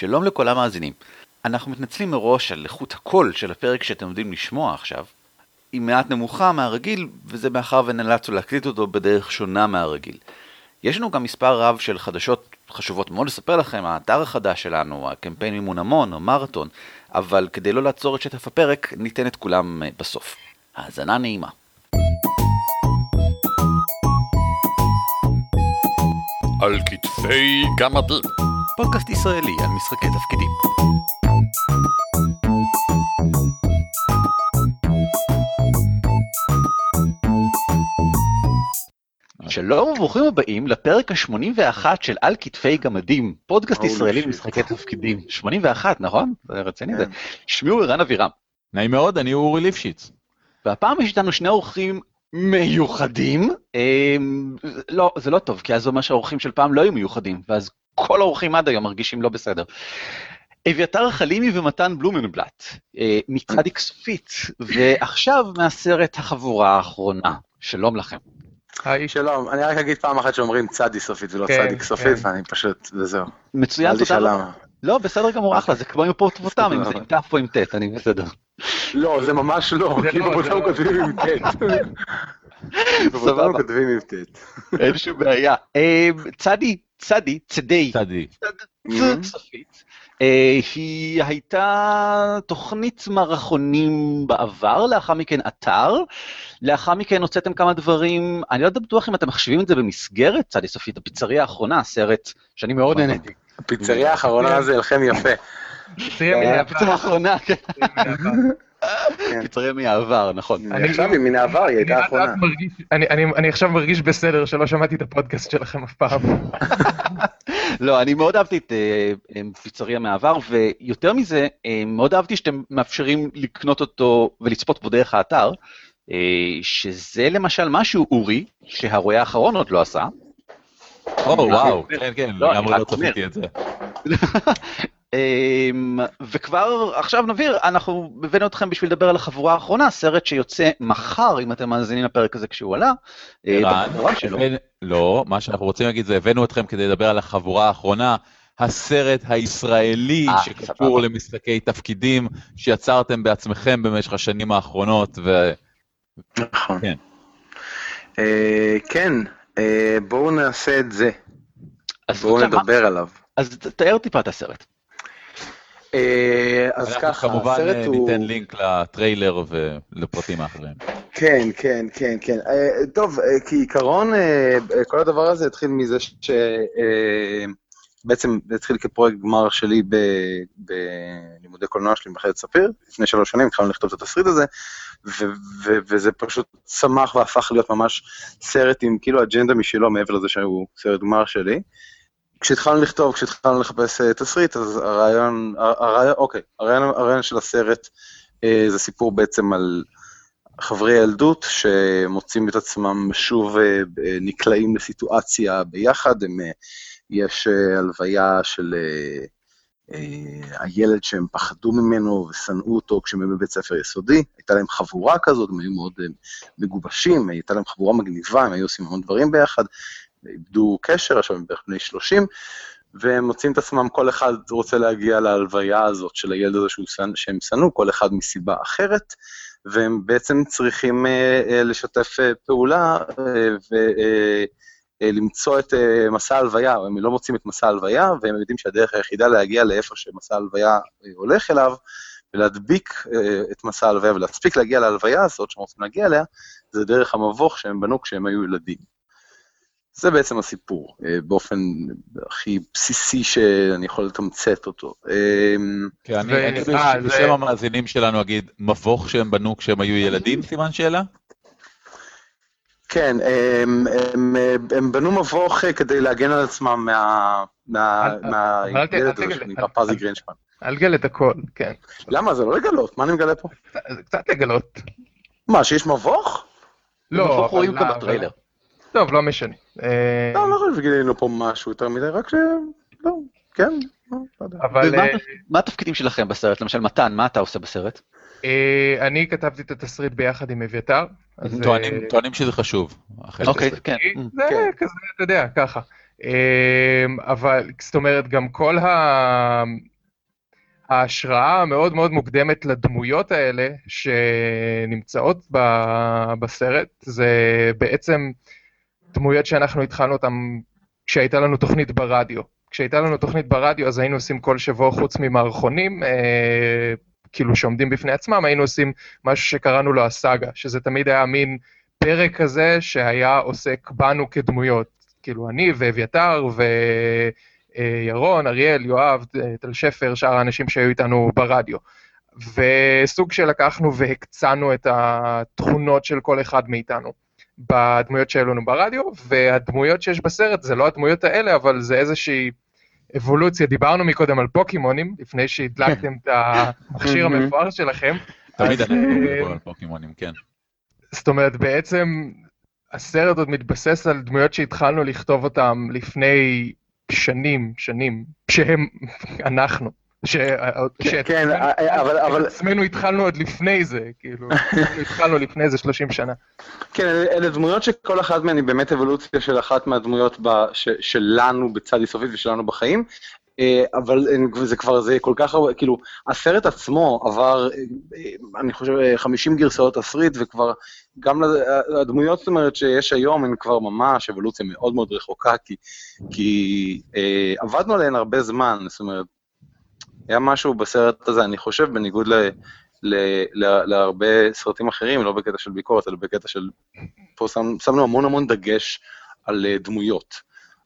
שלום לכל המאזינים. אנחנו מתנצלים מראש על איכות הקול של הפרק שאתם עומדים לשמוע עכשיו. היא מעט נמוכה מהרגיל, וזה מאחר ונאלצנו להקליט אותו בדרך שונה מהרגיל. יש לנו גם מספר רב של חדשות חשובות מאוד לספר לכם, האתר החדש שלנו, הקמפיין מימון המון, המרתון, אבל כדי לא לעצור את שטף הפרק, ניתן את כולם אה, בסוף. האזנה נעימה. על כתפי גמדים. פודקאסט ישראלי על משחקי תפקידים. שלום וברוכים הבאים לפרק ה-81 של על כתפי גמדים, פודקאסט ישראלי למשחקי תפקידים. 81, נכון? זה רציני זה. שמי הוא ערן אבירם. נעים מאוד, אני אורי ליפשיץ. והפעם יש איתנו שני אורחים מיוחדים. אמ, לא, זה לא טוב, כי אז זה אומר שהאורחים של פעם לא היו מיוחדים, ואז כל האורחים עד היום מרגישים לא בסדר. אביתר חלימי ומתן בלומנבלט, אה, מצדיק סופית, ועכשיו מהסרט החבורה האחרונה. שלום לכם. היי, שלום, אני רק אגיד פעם אחת שאומרים צדי סופית ולא כן, צדיק סופית, כן. ואני פשוט, וזהו. מצוין, תודה רבה. לא, בסדר גמור, אחלה, זה כמו עם הפורטפוטם, אם זה עם ת' או עם ט', אני בסדר. לא, זה ממש לא, כי לא, זה בבותם לא. כותבים עם ט'. סבבה. כותבים עם ט'. אין שום בעיה. אה, צדי, צדי, צדי, צדי. Mhm. סופית. אה, היא הייתה תוכנית מערכונים בעבר, לאחר מכן אתר, לאחר מכן הוצאתם כמה דברים, אני לא יודע בטוח אם אתם מחשיבים את זה במסגרת צדי סופית, הפיצריה האחרונה, סרט שאני מאוד נהניתי. הפיצריה האחרונה זה לכם יפה. הפיצריה האחרונה, כן, בעבר. כן. פיצריה מהעבר, נכון. אני- עכשיו היא מן העבר, היא הייתה אני האחרונה. אני- אני- אני עכשיו מרגיש בסדר שלא שמעתי את הפודקאסט שלכם אף פעם. לא, אני מאוד אהבתי את אה, אה, פיצריה מהעבר, ויותר מזה, אה, מאוד אהבתי שאתם מאפשרים לקנות אותו ולצפות בו דרך האתר, אה, שזה למשל משהו, אורי, שהרועה האחרון עוד לא עשה. או, וואו, כן, כן, לא, לגמרי לא אומר. צפיתי את זה. אמ, וכבר עכשיו נבהיר, אנחנו הבאנו אתכם בשביל לדבר על החבורה האחרונה, סרט שיוצא מחר, אם אתם מאזינים לפרק הזה כשהוא עלה. אה, לא, מה שאנחנו רוצים להגיד זה הבאנו אתכם כדי לדבר על החבורה האחרונה, הסרט הישראלי אה, שקשור. למשחקי תפקידים שיצרתם בעצמכם במשך השנים האחרונות, ו... נכון. כן. אה, כן, בואו נעשה את זה. בואו נדבר עליו. אז תאר טיפה את הסרט. אה, אז אנחנו ככה, כמובן הסרט אה, הוא... ניתן לינק לטריילר ולפרטים האחרים. כן, כן, כן, כן. אה, טוב, כעיקרון, כל הדבר הזה התחיל מזה ש... בעצם התחיל כפרויקט גמר שלי בלימודי קולנוע שלי במכללת ספיר. לפני שלוש שנים התחלנו לכתוב את התסריט הזה, ו- ו- וזה פשוט צמח והפך להיות ממש סרט עם כאילו אג'נדה משלו מעבר לזה שהוא סרט גמר שלי. כשהתחלנו לכתוב, כשהתחלנו לחפש אה, תסריט, אז הרעיון, הרעיון, אוקיי, הרעיון, הרעיון של הסרט אה, זה סיפור בעצם על חברי ילדות שמוצאים את עצמם שוב אה, נקלעים לסיטואציה ביחד, הם, אה, יש אה, הלוויה של אה, הילד שהם פחדו ממנו ושנאו אותו כשהם היו בבית ספר יסודי, הייתה להם חבורה כזאת, הם היו מאוד מגובשים, הייתה להם חבורה מגניבה, הם היו עושים המון דברים ביחד, איבדו קשר, עכשיו הם בערך בני 30, והם מוצאים את עצמם, כל אחד רוצה להגיע להלוויה הזאת של הילד הזה שהוא שהם שנאו, כל אחד מסיבה אחרת, והם בעצם צריכים אה, אה, לשתף אה, פעולה ולמצוא את אה, מסע ההלוויה, הם לא מוצאים את מסע ההלוויה, והם יודעים שהדרך היחידה להגיע לאיפה שמסע ההלוויה אה, הולך אליו, ולהדביק אה, את מסע ההלוויה ולהספיק להגיע להלוויה הזאת שהם רוצים להגיע אליה, זה דרך המבוך שהם בנו כשהם היו ילדים. זה בעצם הסיפור, אה, באופן הכי בסיסי שאני יכול לתמצת אותו. כן, אני ו- אני אה, בשם המאזינים שלנו אגיד, מבוך שהם בנו כשהם היו ילדים, סימן שאלה? כן, הם, הם, הם בנו מבוך אה, כדי להגן על עצמם מה- מה- אל- אל- מהילד הזה תגלה, שנקרא פזי אל- גרינשפן. אל גל את הכל, כן. למה? זה לא לגלות, מה אני מגלה פה? זה קצת לגלות. מה, שיש מבוך? לא, אבל- רואים גם אבל- בטריילר. טוב, לא משנה. אה, לא, לא חושב שגילינו פה משהו יותר מדי, רק ש... לא, כן, לא, לא יודע. אבל אה, מה התפקידים שלכם בסרט? למשל, מתן, מה אתה עושה בסרט? אה, אני כתבתי את התסריט ביחד עם אביתר. טוענים- שזה חשוב. אוקיי, כן. זה כן. כזה, אתה יודע, ככה. אבל זאת אומרת, גם כל ה... ההשראה המאוד מאוד מוקדמת לדמויות האלה שנמצאות ב- בסרט, זה בעצם דמויות שאנחנו התחלנו אותן כשהייתה לנו תוכנית ברדיו. כשהייתה לנו תוכנית ברדיו אז היינו עושים כל שבוע חוץ ממערכונים, אה, כאילו שעומדים בפני עצמם, היינו עושים משהו שקראנו לו הסאגה, שזה תמיד היה מין פרק כזה שהיה עוסק בנו כדמויות. כאילו אני ואביתר וירון, אריאל, יואב, טל שפר, שאר האנשים שהיו איתנו ברדיו. וסוג שלקחנו והקצנו את התכונות של כל אחד מאיתנו בדמויות שהיו לנו ברדיו, והדמויות שיש בסרט זה לא הדמויות האלה, אבל זה איזושהי אבולוציה. דיברנו מקודם על פוקימונים, לפני שהדלקתם את המכשיר המפואר שלכם. תמיד אנחנו אה, מדברים על פוקימונים, כן. זאת אומרת, בעצם הסרט עוד מתבסס על דמויות שהתחלנו לכתוב אותן לפני שנים, שנים, שהם אנחנו. ש... שאת כן, אבל- אבל- את עצמנו התחלנו עוד לפני זה, כאילו, התחלנו לפני זה 30 שנה. כן, אלה, דמויות שכל אחת מהן היא באמת אבולוציה של אחת מהדמויות ב, ש, שלנו בצד איסופית ושלנו בחיים, אה, אבל זה כבר, זה כל כך הרבה, כאילו, הסרט עצמו עבר, אה, אה, אני חושב, אה, 50 גרסאות תסריט, וכבר גם הדמויות, זאת אומרת, שיש היום, הן כבר ממש אבולוציה מאוד מאוד רחוקה, כי, כי אה, עבדנו עליהן הרבה זמן, זאת אומרת, היה משהו בסרט הזה, אני חושב, בניגוד ל... ל- ל- להרבה סרטים אחרים, לא בקטע של ביקורת, אלא בקטע של... פה שם, שמנו המון המון דגש על אה, דמויות.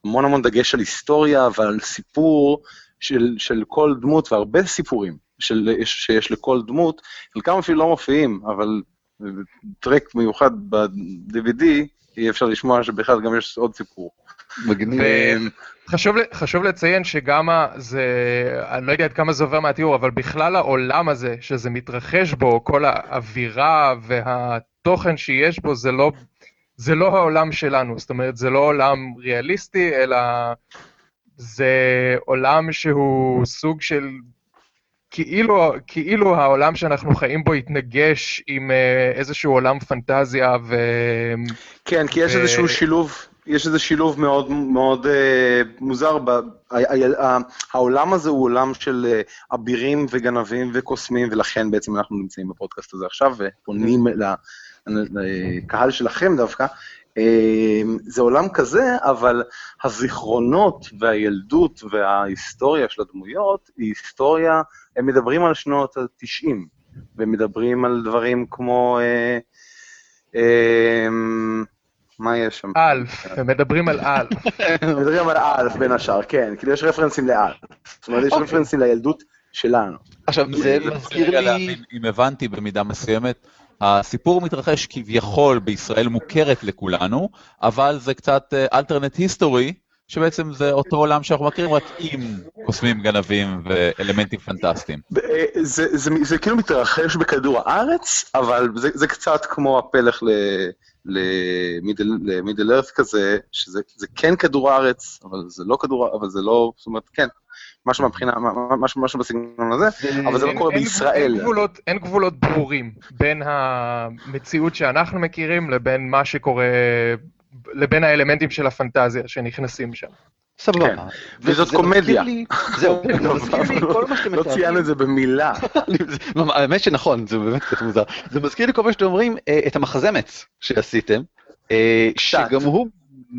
המון המון דגש על היסטוריה ועל סיפור של, של כל דמות, והרבה סיפורים של, שיש לכל דמות, חלקם אפילו לא מופיעים, אבל טרק מיוחד ב-DVD, אי אפשר לשמוע שבכלל גם יש עוד סיפור. מגניב. חשוב, חשוב לציין שגם זה, אני לא יודע עד כמה זה עובר מהתיאור, אבל בכלל העולם הזה, שזה מתרחש בו, כל האווירה והתוכן שיש בו, זה לא, זה לא העולם שלנו. זאת אומרת, זה לא עולם ריאליסטי, אלא זה עולם שהוא סוג של... כאילו, כאילו העולם שאנחנו חיים בו התנגש עם אה, איזשהו עולם פנטזיה ו... כן, כי יש ו- איזשהו שילוב, יש איזה שילוב מאוד מאוד אה, מוזר. ב, ה, ה, ה, העולם הזה הוא עולם של אה, אבירים וגנבים וקוסמים, ולכן בעצם אנחנו נמצאים בפודקאסט הזה עכשיו, ופונים ל- לקהל שלכם דווקא. אה, זה עולם כזה, אבל הזיכרונות והילדות וההיסטוריה של הדמויות היא היסטוריה, הם מדברים על שנות ה-90, ומדברים על דברים כמו... אה, אה, מה יש שם? אלף, הם מדברים על אלף. מדברים על אלף בין השאר, כן, כאילו יש רפרנסים לאלף. זאת אומרת, יש רפרנסים לילדות שלנו. עכשיו, זה אני מזכיר לי... אם הבנתי במידה מסוימת. הסיפור מתרחש כביכול בישראל מוכרת לכולנו, אבל זה קצת אלטרנט היסטורי, שבעצם זה אותו עולם שאנחנו מכירים, רק עם קוסמים גנבים ואלמנטים פנטסטיים. אה, זה, זה, זה כאילו מתרחש בכדור הארץ, אבל זה, זה קצת כמו הפלך ל... למידל, ארת כזה, שזה זה כן כדור הארץ, אבל זה לא כדור, אבל זה לא, זאת אומרת, כן, משהו מהבחינה, משהו, משהו בסגנון הזה, אבל זה לא קורה אין- בישראל. אין גבולות, אין גבולות ברורים בין המציאות שאנחנו מכירים לבין מה שקורה, לבין האלמנטים של הפנטזיה שנכנסים שם. סבבה. כן. וזאת קומדיה. זהו, זה מזכיר לי כל מה שאתם לא ציינו את זה במילה. האמת שנכון, זה באמת קצת מוזר. זה מזכיר לי כל מה שאתם אומרים, אה, את המחזמץ שעשיתם, אה, שגם הוא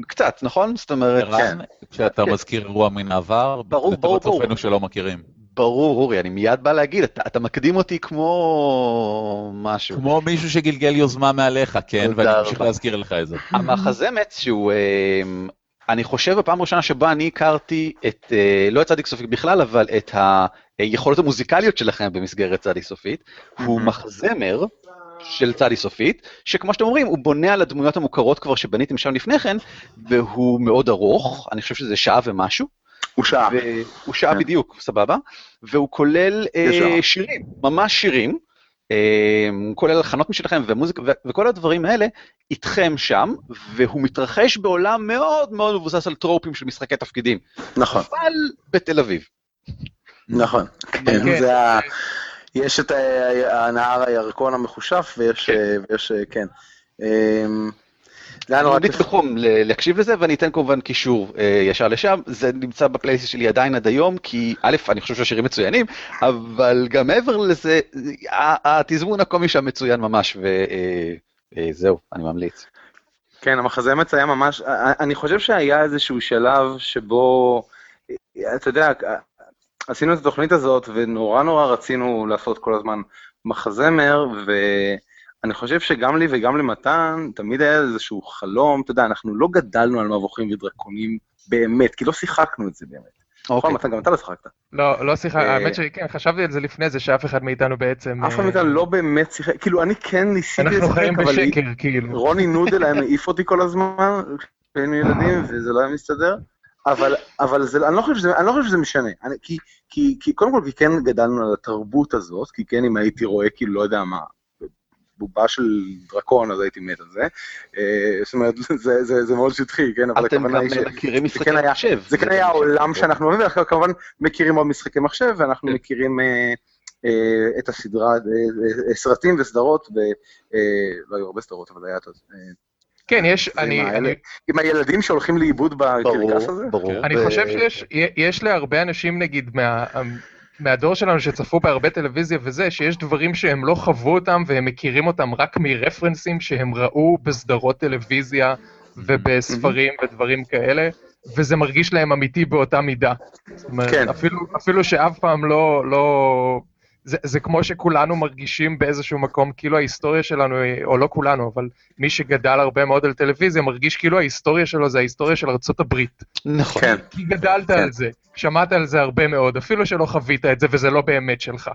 קצת, נכון? זאת אומרת, ערן, כשאתה כן. מזכיר אירוע מן העבר, ברור, ברור, ברור. שלא מכירים. ברור, אורי, אני מיד בא להגיד, אתה אתה מקדים אותי כמו משהו. כמו מישהו שגלגל יוזמה מעליך, כן, ואני אמשיך. להזכיר לך את זה. המחזמץ שהוא, אה, אני חושב בפעם הראשונה שבה אני הכרתי את, אה, לא את צדיק סופית בכלל, אבל את היכולות המוזיקליות שלכם במסגרת צדי סופית, הוא מחזמר של צדי סופית, שכמו שאתם אומרים, הוא בונה על הדמויות המוכרות כבר שבניתם שם לפני כן, והוא מאוד ארוך, אני חושב שזה שעה ומשהו. הוא שעה. הוא שעה כן. בדיוק, סבבה, והוא כולל אה, שעה. שירים, ממש שירים, אה, כולל הלחנות משלכם ומוזיקה ו- וכל הדברים האלה איתכם שם, והוא מתרחש בעולם מאוד מאוד מבוסס על טרופים של משחקי תפקידים, נכון, אבל בתל אביב. נכון. כן, כן. זה ה... יש את הנהר הירקון המחושף, ויש, כן. ויש, כן. אני ממליץ. בחום ל- להקשיב לזה ואני אתן כמובן קישור אה, ישר לשם זה נמצא בפלייסט שלי עדיין עד היום כי א' אני חושב שהשירים מצוינים אבל גם מעבר לזה התזמון הקומי שם מצוין ממש וזהו אני ממליץ. כן, המחזמץ היה ממש, אני חושב שהיה איזשהו שלב שבו, אתה יודע, עשינו את התוכנית הזאת ונורא נורא רצינו לעשות כל הזמן מחזמר, ואני חושב שגם לי וגם למתן תמיד היה איזשהו חלום, אתה יודע, אנחנו לא גדלנו על מבוכים ודרקונים באמת, כי לא שיחקנו את זה באמת. נכון, אוקיי. מתן, גם אתה לא שיחקת. לא, לא שיחה, אה, האמת שכן, חשבתי על זה לפני זה, שאף אחד מאיתנו בעצם... אף אחד אה, מאיתנו לא באמת שיחק, כאילו אני כן ניסיתי אנחנו לשחק, חיים אבל בשקר, כאילו. רוני נודל היה מעיף אותי כל הזמן, כשהיינו ילדים, וזה לא היה מסתדר. אבל, אבל זה, אני, לא חושב שזה, אני לא חושב שזה משנה, אני, כי, כי, כי קודם כל כי כן גדלנו על התרבות הזאת, כי כן אם הייתי רואה כאילו לא יודע מה, בובה של דרקון אז הייתי מת על זה, אה, זאת אומרת זה, זה, זה מאוד שטחי, כן, אבל אתם הכוונה גם היא ש... מכירים זה משחקי כן היה- מחשב. זה כן היה העולם שאנחנו אוהבים, ואנחנו כמובן מכירים עוד משחקי מחשב, ואנחנו כן. מכירים אה, אה, את הסדרה, סרטים וסדרות, ו... אה, לא היו הרבה סדרות, אבל היה את זה. כן, יש, אני, עם. אני, עם הילדים שהולכים לאיבוד בקרקס הזה? ברור, ברור. אני חושב שיש יש להרבה אנשים, נגיד, מה, מהדור שלנו שצפו בהרבה טלוויזיה וזה, שיש דברים שהם לא חוו אותם והם מכירים אותם רק מרפרנסים שהם ראו בסדרות טלוויזיה ובספרים ודברים כאלה, וזה מרגיש להם אמיתי באותה מידה. זאת אומרת, כן. אפילו, אפילו שאף פעם לא... לא... זה, זה כמו שכולנו מרגישים באיזשהו מקום, כאילו ההיסטוריה שלנו, או לא כולנו, אבל מי שגדל הרבה מאוד על טלוויזיה, מרגיש כאילו ההיסטוריה שלו זה ההיסטוריה של ארצות הברית. נכון. כן. כי גדלת על זה, שמעת על זה הרבה מאוד, אפילו שלא חווית את זה וזה לא באמת שלך.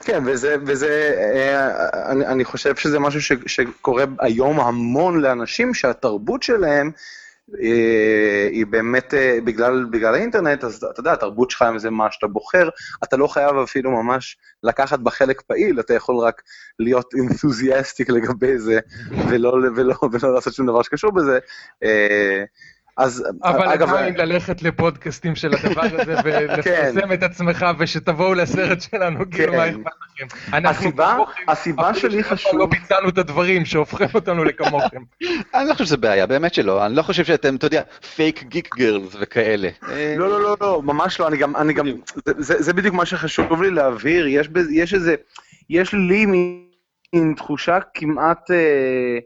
כן, וזה, וזה אה, אני, אני חושב שזה משהו ש, שקורה היום המון לאנשים שהתרבות שלהם אה, היא באמת אה, בגלל, בגלל האינטרנט, אז אתה יודע, התרבות שלך אם זה מה שאתה בוחר, אתה לא חייב אפילו ממש לקחת בה חלק פעיל, אתה יכול רק להיות אינתוזיאסטיק לגבי זה, ולא, ולא, ולא לעשות שום דבר שקשור בזה. אז אבל אגב, עדיין ללכת לפודקאסטים של הדבר הזה ולפרסם את עצמך ושתבואו לסרט שלנו, כאילו מה אכפת לכם. הסיבה, הסיבה שלי חשוב, לא ביצענו את הדברים שהופכים אותנו לכמוכם. אני לא חושב שזה בעיה, באמת שלא. אני לא חושב שאתם, אתה יודע, פייק גיק גרלס וכאלה. אה, לא, לא, לא, לא, ממש לא, אני גם, אני גם, זה, בדיוק מה שחשוב לי להבהיר, יש איזה, יש לי מין תחושה כמעט אה,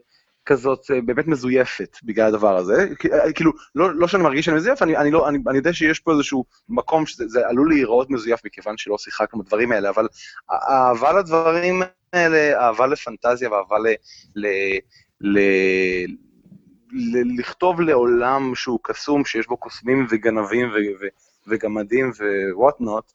כזאת אה, באמת מזויפת בגלל הדבר הזה, אה, כאילו, לא, לא שאני מרגיש שאני מזויף, אני, אני, לא, אני, אני יודע שיש פה איזשהו מקום שזה זה עלול להיראות מזויף מכיוון שלא שיחקנו בדברים האלה, אבל האהבה לדברים האלה, אהבה לפנטזיה ואהבה ל... ל, ל לכתוב לעולם שהוא קסום, שיש בו קוסמים וגנבים וגמדים ו-what not,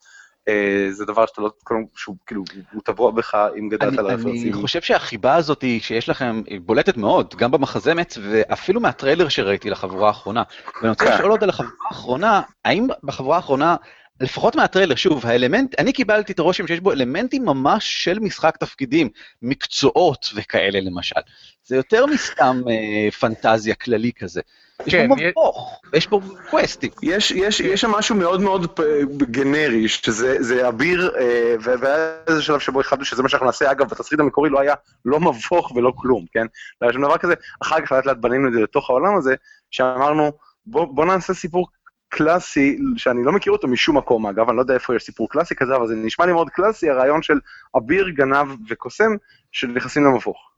זה דבר שאתה לא, שהוא כאילו, הוא טבוע בך אם גדלת על הרפרנסים. אני חושב שהחיבה הזאת שיש לכם היא בולטת מאוד, גם במחזמץ ואפילו מהטריילר שראיתי לחבורה האחרונה. ואני רוצה. לשאול עוד על החבורה האחרונה, האם בחבורה האחרונה, לפחות מהטריילר, שוב, האלמנט, אני קיבלתי את הרושם שיש בו אלמנטים ממש של משחק תפקידים, מקצועות וכאלה למשל. זה יותר מסתם אה, פנטזיה כללי כזה. יש כן, פה יש- מבוך, ויש פה קווסטים. יש, יש, יש שם משהו מאוד מאוד גנרי, שזה זה אביר, אה, והיה איזה שלב שבו החלטנו שזה מה שאנחנו נעשה, אגב, בתסריט המקורי לא היה לא מבוך ולא כלום, כן? לא היה שום דבר כזה, אחר כך לאט לאט בנינו את זה לתוך העולם הזה, שאמרנו, בוא, בוא נעשה סיפור קלאסי, שאני לא מכיר אותו משום מקום, אגב, אני לא יודע איפה יש סיפור קלאסי כזה, אבל זה נשמע לי מאוד קלאסי, הרעיון של אביר, גנב וקוסם, שנכנסים למבוך,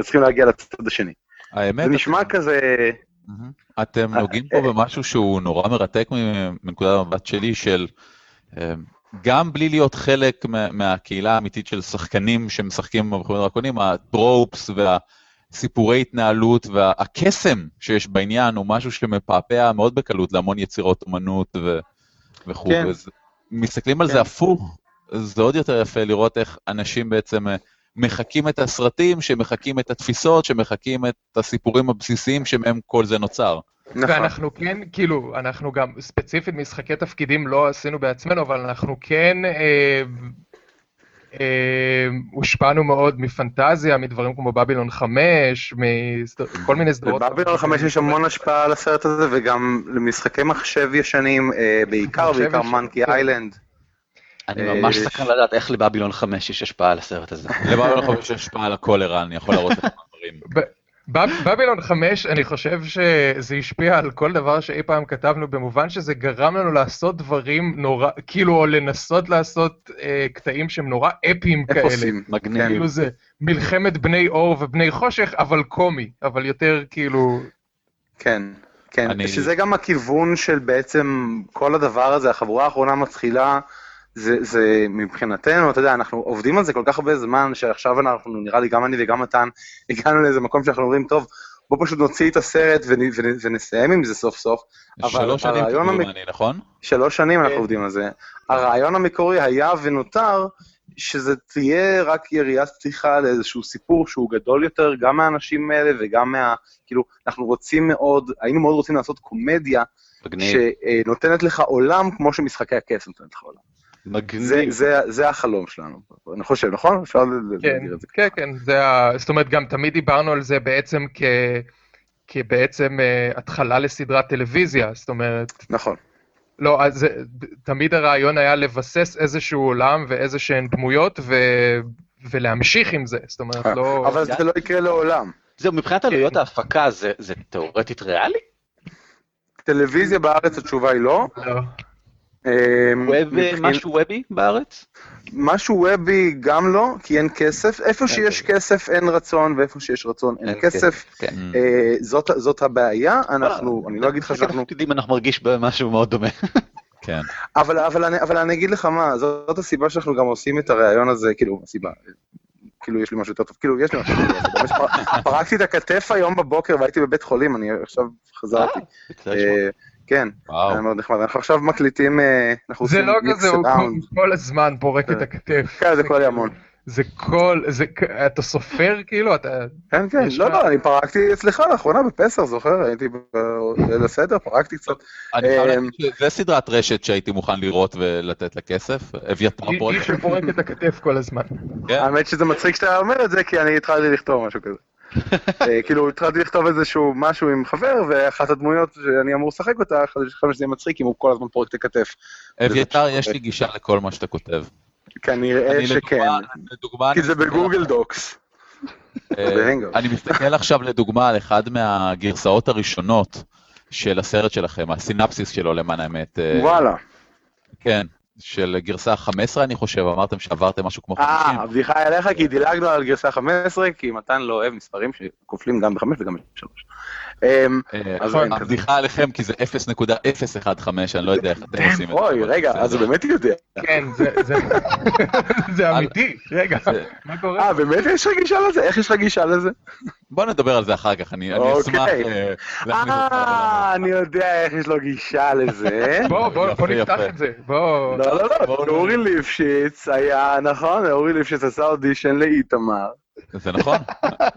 וצריכים להגיע לצד השני. האמת, זה נשמע כזה... מהמם. אתם אה, נוגעים פה אה. במשהו שהוא נורא מרתק מנקודת המבט שלי, של אה, גם בלי להיות חלק מה- מהקהילה האמיתית של שחקנים שמשחקים במלחמת דרקונים, הטרופס והסיפורי התנהלות והקסם שיש בעניין הוא משהו שמפעפע מאוד בקלות להמון יצירות אומנות ו- וכו'. כן. מסתכלים על כן. זה הפוך, זה עוד יותר יפה לראות איך אנשים בעצם מחקים את הסרטים, שמחקים את התפיסות, שמחקים את הסיפורים הבסיסיים שמהם כל זה נוצר. נכון. ואנחנו כן, כאילו, אנחנו גם ספציפית משחקי תפקידים לא עשינו בעצמנו, אבל אנחנו כן אה, אה, הושפענו מאוד מפנטזיה, מדברים כמו בבילון 5, מכל מיני סדרות. בבילון 5 יש המון השפעה על הסרט הזה, וגם למשחקי מחשב ישנים, אה, בעיקר, בעיקר מנקי כן. איילנד. אני אה, ממש סקרן לדעת איך לבבילון 5 יש השפעה על הסרט הזה. לבבלון 5 יש השפעה על הכל ערן, אני יכול להראות לך דברים. בבילון 5, אני חושב שזה השפיע על כל דבר שאי פעם כתבנו, במובן שזה גרם לנו לעשות דברים נורא, כאילו, או לנסות לעשות אה, קטעים שהם נורא אפיים כאלה. אפוסים. מגניב. כן. כאילו זה מלחמת בני אור ובני חושך, אבל קומי, אבל יותר כאילו... כן, כן, אני- שזה גם הכיוון של בעצם כל הדבר הזה, החבורה האחרונה מתחילה, זה, זה מבחינתנו, אתה יודע, אנחנו עובדים על זה כל כך הרבה זמן, שעכשיו אנחנו, נראה לי, גם אני וגם מתן, הגענו לאיזה מקום שאנחנו אומרים, טוב, בוא פשוט נוציא את הסרט ונ, ונ, ונסיים עם זה סוף סוף. שלוש שנים הרעיון המק- כמדומני, נכון? שלוש שנים אנחנו כן. עובדים על זה. הרעיון המקורי היה ונותר שזה תהיה רק יריית פתיחה לאיזשהו סיפור שהוא גדול יותר, גם מהאנשים האלה וגם מה... כאילו, אנחנו רוצים מאוד, היינו מאוד רוצים לעשות קומדיה מגניב. שנותנת לך עולם כמו שמשחקי הכס נותנת לך עולם. זה, מגניב. זה, זה החלום שלנו, אני חושב, נכון? אפשר כן, להגדיר את זה. כן, כן, זה ה... זאת אומרת, גם תמיד דיברנו על זה בעצם כ... כבעצם uh, התחלה לסדרת טלוויזיה, זאת אומרת, נכון. לא, אז זה, תמיד הרעיון היה לבסס איזשהו עולם ואיזה שהן דמויות ו... ולהמשיך עם זה, זאת אומרת, לא... אבל זה לא יקרה לעולם. זהו, מבחינת עלויות ההפקה זה זה תאורטית ריאלי? טלוויזיה בארץ התשובה היא לא. לא. אמ, ווב, משהו וובי בארץ? משהו וובי גם לא, כי אין כסף. איפה שיש כסף אין רצון, ואיפה שיש רצון אין כסף. כן. אה, זאת, הבעיה, אנחנו, אני לא אגיד לך שאנחנו, תפקידים אנחנו מרגיש במשהו מאוד דומה. כן. אבל, אבל, אני, אבל אני אגיד לך מה, זאת הסיבה שאנחנו גם עושים את הראיון הזה, כאילו, הסיבה, כאילו יש לי משהו יותר טוב, כאילו יש לי משהו יותר טוב, גם יש פר- פרקתי את הכתף היום בבוקר והייתי בבית חולים, אני עכשיו חזרתי. אה, כן, וואו. היה מאוד נחמד, אנחנו עכשיו מקליטים, אה, אנחנו זה עושים לא מיקס כזה, הוא. כל הזמן פורק את הכתף. כן, זה כל ימון. זה כל, זה, אתה סופר כאילו, אתה... כן, כן, לא, לא, אני פרקתי אצלך לאחרונה בפסח, זוכר? הייתי בליל הסדר, פרקתי קצת. אני חייב אמ, להגיד שזה סדרת רשת שהייתי מוכן לראות ולתת לה כסף. אביתר פרויקט. היא שפורק את הכתף כל הזמן. כן. האמת שזה מצחיק שאתה אומר את זה, כי אני התחלתי לכתוב משהו כזה. אה, כאילו, התחלתי לכתוב איזשהו משהו עם חבר, ואחת הדמויות שאני אמור לשחק אותה, חשבתי שזה מצחיק אם הוא כל הזמן פורק את הכתף. אביתר, יש לי גישה לכל מה שאתה כותב. כנראה שכן, כי זה בגוגל דוקס. אה. אני מסתכל עכשיו לדוגמה על אחד מהגרסאות הראשונות של הסרט שלכם, הסינפסיס שלו למען האמת. אה, וואלה. כן, של גרסה 15, אני חושב, אמרתם שעברתם משהו כמו 50. אה, הבדיחה עליך כי דילגנו על גרסה 15, כי מתן לא אוהב מספרים שכופלים גם ב-5 וגם ב-3. הבדיחה עליכם כי זה 0.015, אני לא יודע איך אתם עושים את זה. אוי, רגע. אז הוא באמת יודע. כן, זה- אמיתי. רגע, מה קורה? אה, באמת יש לך גישה לזה? איך יש לך גישה לזה? בוא נדבר על זה אחר כך, אני אני אוקיי. אשמח אה, אה, אני יודע איך יש לו גישה לזה. בוא, בוא, בוא יפה, נפתח. את זה. בוא. לא, לא, לא, אורי ליפשיץ היה, נכון, אורי ליפשיץ עשה אודישן לאיתמר, זה נכון?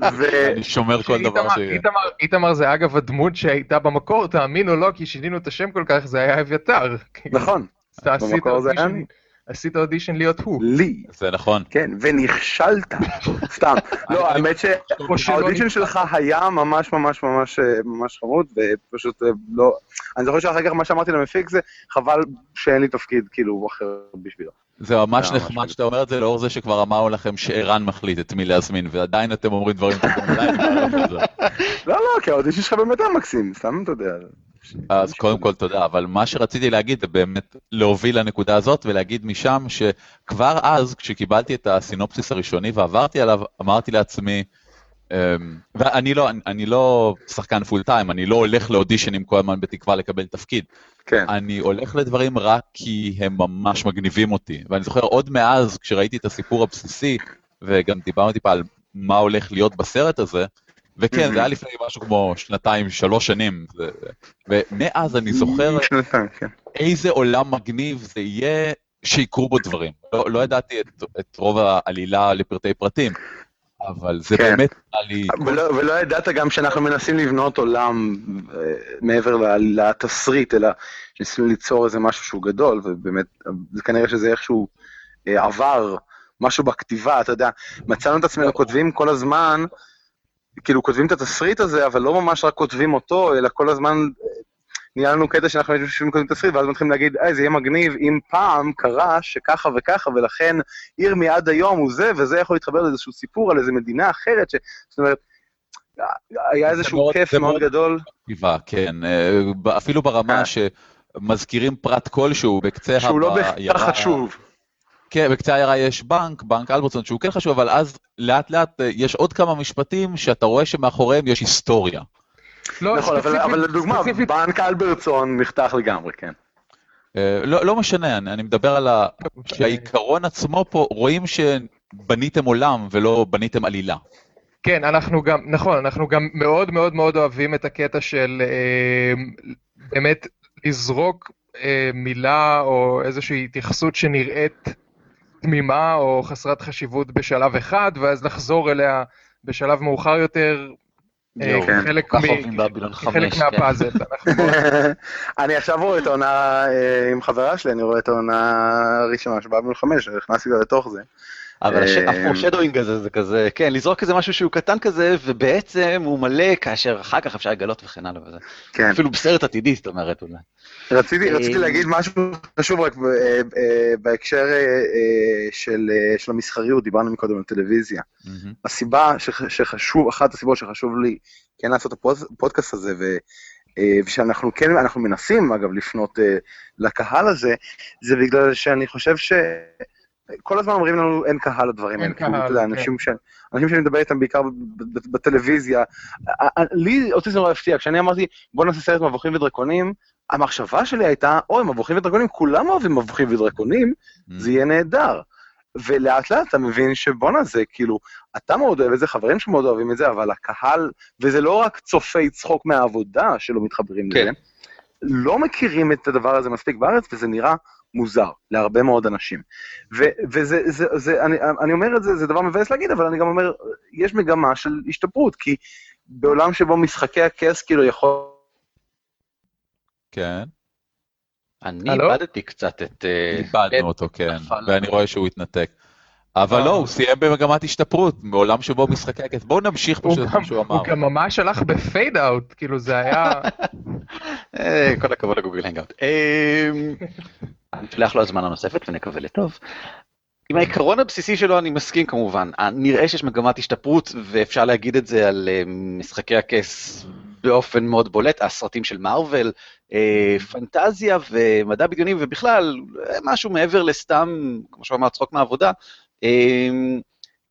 אני שומר כל דבר שאיתמר- ש... איתמר- זה אגב הדמות שהייתה במקור, תאמין או לא, כי שינינו את השם כל כך, זה היה אביתר. נכון, אתה עשית אודישן- להיות הוא. לי, זה נכון. כן, ונכשלת, סתם. לא, האמת שהאודישן. שלך היה ממש ממש ממש אה, ממש חמוד, ופשוט אה, לא... אני זוכר שאחר כך מה שאמרתי למפיק זה, חבל שאין לי תפקיד כאילו אחר בשבילו. זה ממש נחמד. שאתה אומר את זה, לאור זה שכבר אמרנו לכם שערן מחליט את מי להזמין, ועדיין אתם אומרים דברים טובים עליי, זה. לא, לא, כי האודישן שלך באמת היה מקסים, סתם אתה יודע. אז קודם כל תודה, אבל מה שרציתי להגיד זה באמת להוביל לנקודה הזאת ולהגיד משם שכבר אז, כשקיבלתי את הסינופסיס הראשוני ועברתי עליו, אמרתי לעצמי, ואני לא, אני לא שחקן פול טיים, אני לא הולך לאודישנים כל הזמן בתקווה לקבל תפקיד. כן. אני הולך לדברים רק כי הם ממש מגניבים אותי. ואני זוכר עוד מאז, כשראיתי את הסיפור הבסיסי, וגם דיברנו טיפה על מה הולך להיות בסרט הזה, וכן, זה היה לפני משהו כמו שנתיים, שלוש שנים, ומאז אני זוכר כן. איזה עולם מגניב זה יהיה שיקרו בו דברים. לא, לא ידעתי את, את רוב העלילה לפרטי פרטים, אבל זה כן. באמת היה לי... ולא, ולא ידעת גם שאנחנו מנסים לבנות עולם אה, מעבר לתסריט, אלא שניסינו ליצור איזה משהו שהוא גדול, ובאמת, זה כנראה שזה איכשהו אה, עבר, משהו בכתיבה, אתה יודע, מצאנו את עצמנו כותבים כל הזמן, כאילו כותבים את התסריט הזה, אבל לא ממש רק כותבים אותו, אלא כל הזמן אה, נהיה לנו קטע שאנחנו יושבים וכותבים תסריט, ואז מתחילים להגיד, אה, זה יהיה מגניב אם פעם קרה שככה וככה, ולכן עיר מעד היום הוא זה, וזה יכול להתחבר לאיזשהו סיפור על איזה מדינה אחרת, ש... זאת אומרת, היה איזשהו מאוד- כיף זה מאוד מאוד- גדול. כן. אה, אפילו ברמה אה. שמזכירים פרט כלשהו בקצה שהוא לא בהכרח חשוב. כן, בקצה העיירה יש בנק, בנק אלברטסון, שהוא כן חשוב, אבל אז לאט לאט אה, יש עוד כמה משפטים שאתה רואה שמאחוריהם יש היסטוריה. לא, נכון, אבל- ספציפית- אבל לדוגמה, ספציפית- בנק אלברטסון נחתך לגמרי, כן. אה, לא, לא משנה, אני, אני מדבר על ה... שהעיקרון עצמו פה, רואים שבניתם עולם ולא בניתם עלילה. כן, אנחנו גם, נכון, אנחנו גם מאוד מאוד מאוד אוהבים את הקטע של אה, באמת לזרוק אה, מילה או איזושהי התייחסות שנראית תמימה או חסרת חשיבות בשלב אחד, ואז לחזור אליה בשלב מאוחר יותר, כן. חמש, כן. מהפאזל. מאוד- אני עכשיו רואה את העונה אה, עם חברה שלי, אני רואה את העונה הראשונה של בבלון 5, נכנסתי לתוך זה. אבל אה, הפורשדוינג הזה זה כזה, כן, לזרוק איזה משהו שהוא קטן כזה, ובעצם הוא מלא כאשר אחר כך אפשר לגלות וכן הלאה וזה. כן. אפילו בסרט עתידי, זאת אומרת, אולי. רציתי, אה, רציתי להגיד משהו חשוב רק אה, בהקשר של, של המסחריות, דיברנו מקודם על טלוויזיה. הסיבה שח- שחשוב, אחת הסיבות שחשוב לי כן לעשות את הפוד- הפודקאסט הזה, ו, ושאנחנו כן, אנחנו מנסים אגב לפנות לקהל הזה, זה בגלל שאני חושב ש... כל הזמן אומרים לנו אין קהל לדברים האלה, כאילו, קהל, אתה יודע, כן. אנשים ש- אנשים שאני מדבר איתם בעיקר ב- ב- בטלוויזיה, לי אותי זה נורא הפתיע, כשאני אמרתי בוא נעשה סרט מבוכים ודרקונים, המחשבה שלי הייתה, אוי, מבוכים ודרקונים, כולם אוהבים מבוכים ודרקונים, זה יהיה נהדר. ולאט לאט אתה מבין שבואנה זה כאילו, אתה מאוד אוהב את זה, חברים שמאוד אוהבים את זה, אבל הקהל, וזה לא רק צופי צחוק מהעבודה שלא מתחברים כן. לזה, לא מכירים את הדבר הזה מספיק בארץ, וזה נראה מוזר להרבה מאוד אנשים. ו- וזה, זה, זה, אני, אני אומר את זה, זה דבר מבאס להגיד, אבל אני גם אומר, יש מגמה של השתפרות, כי בעולם שבו משחקי הכס כאילו יכול... כן, אני הלו? איבדתי קצת את... אה, איבדנו אותו, כן, נפל. ואני רואה שהוא התנתק. אבל אה. לא, הוא סיים במגמת השתפרות, מעולם שבו משחקי הכס. בואו נמשיך פשוט מה שהוא אמר. הוא גם ממש הלך בפייד אאוט, כאילו זה היה... אה, כל הכבוד לגוגל הנגאוט. נשלח לו הזמנה נוספת ונקווה לטוב. עם העיקרון הבסיסי שלו אני מסכים כמובן. אה, נראה שיש מגמת השתפרות ואפשר להגיד את זה על אה, משחקי הכס באופן מאוד בולט, הסרטים של מארוול, אה, פנטזיה ומדע בדיוני ובכלל אה, משהו מעבר לסתם, כמו שהוא אמר, צחוק מהעבודה,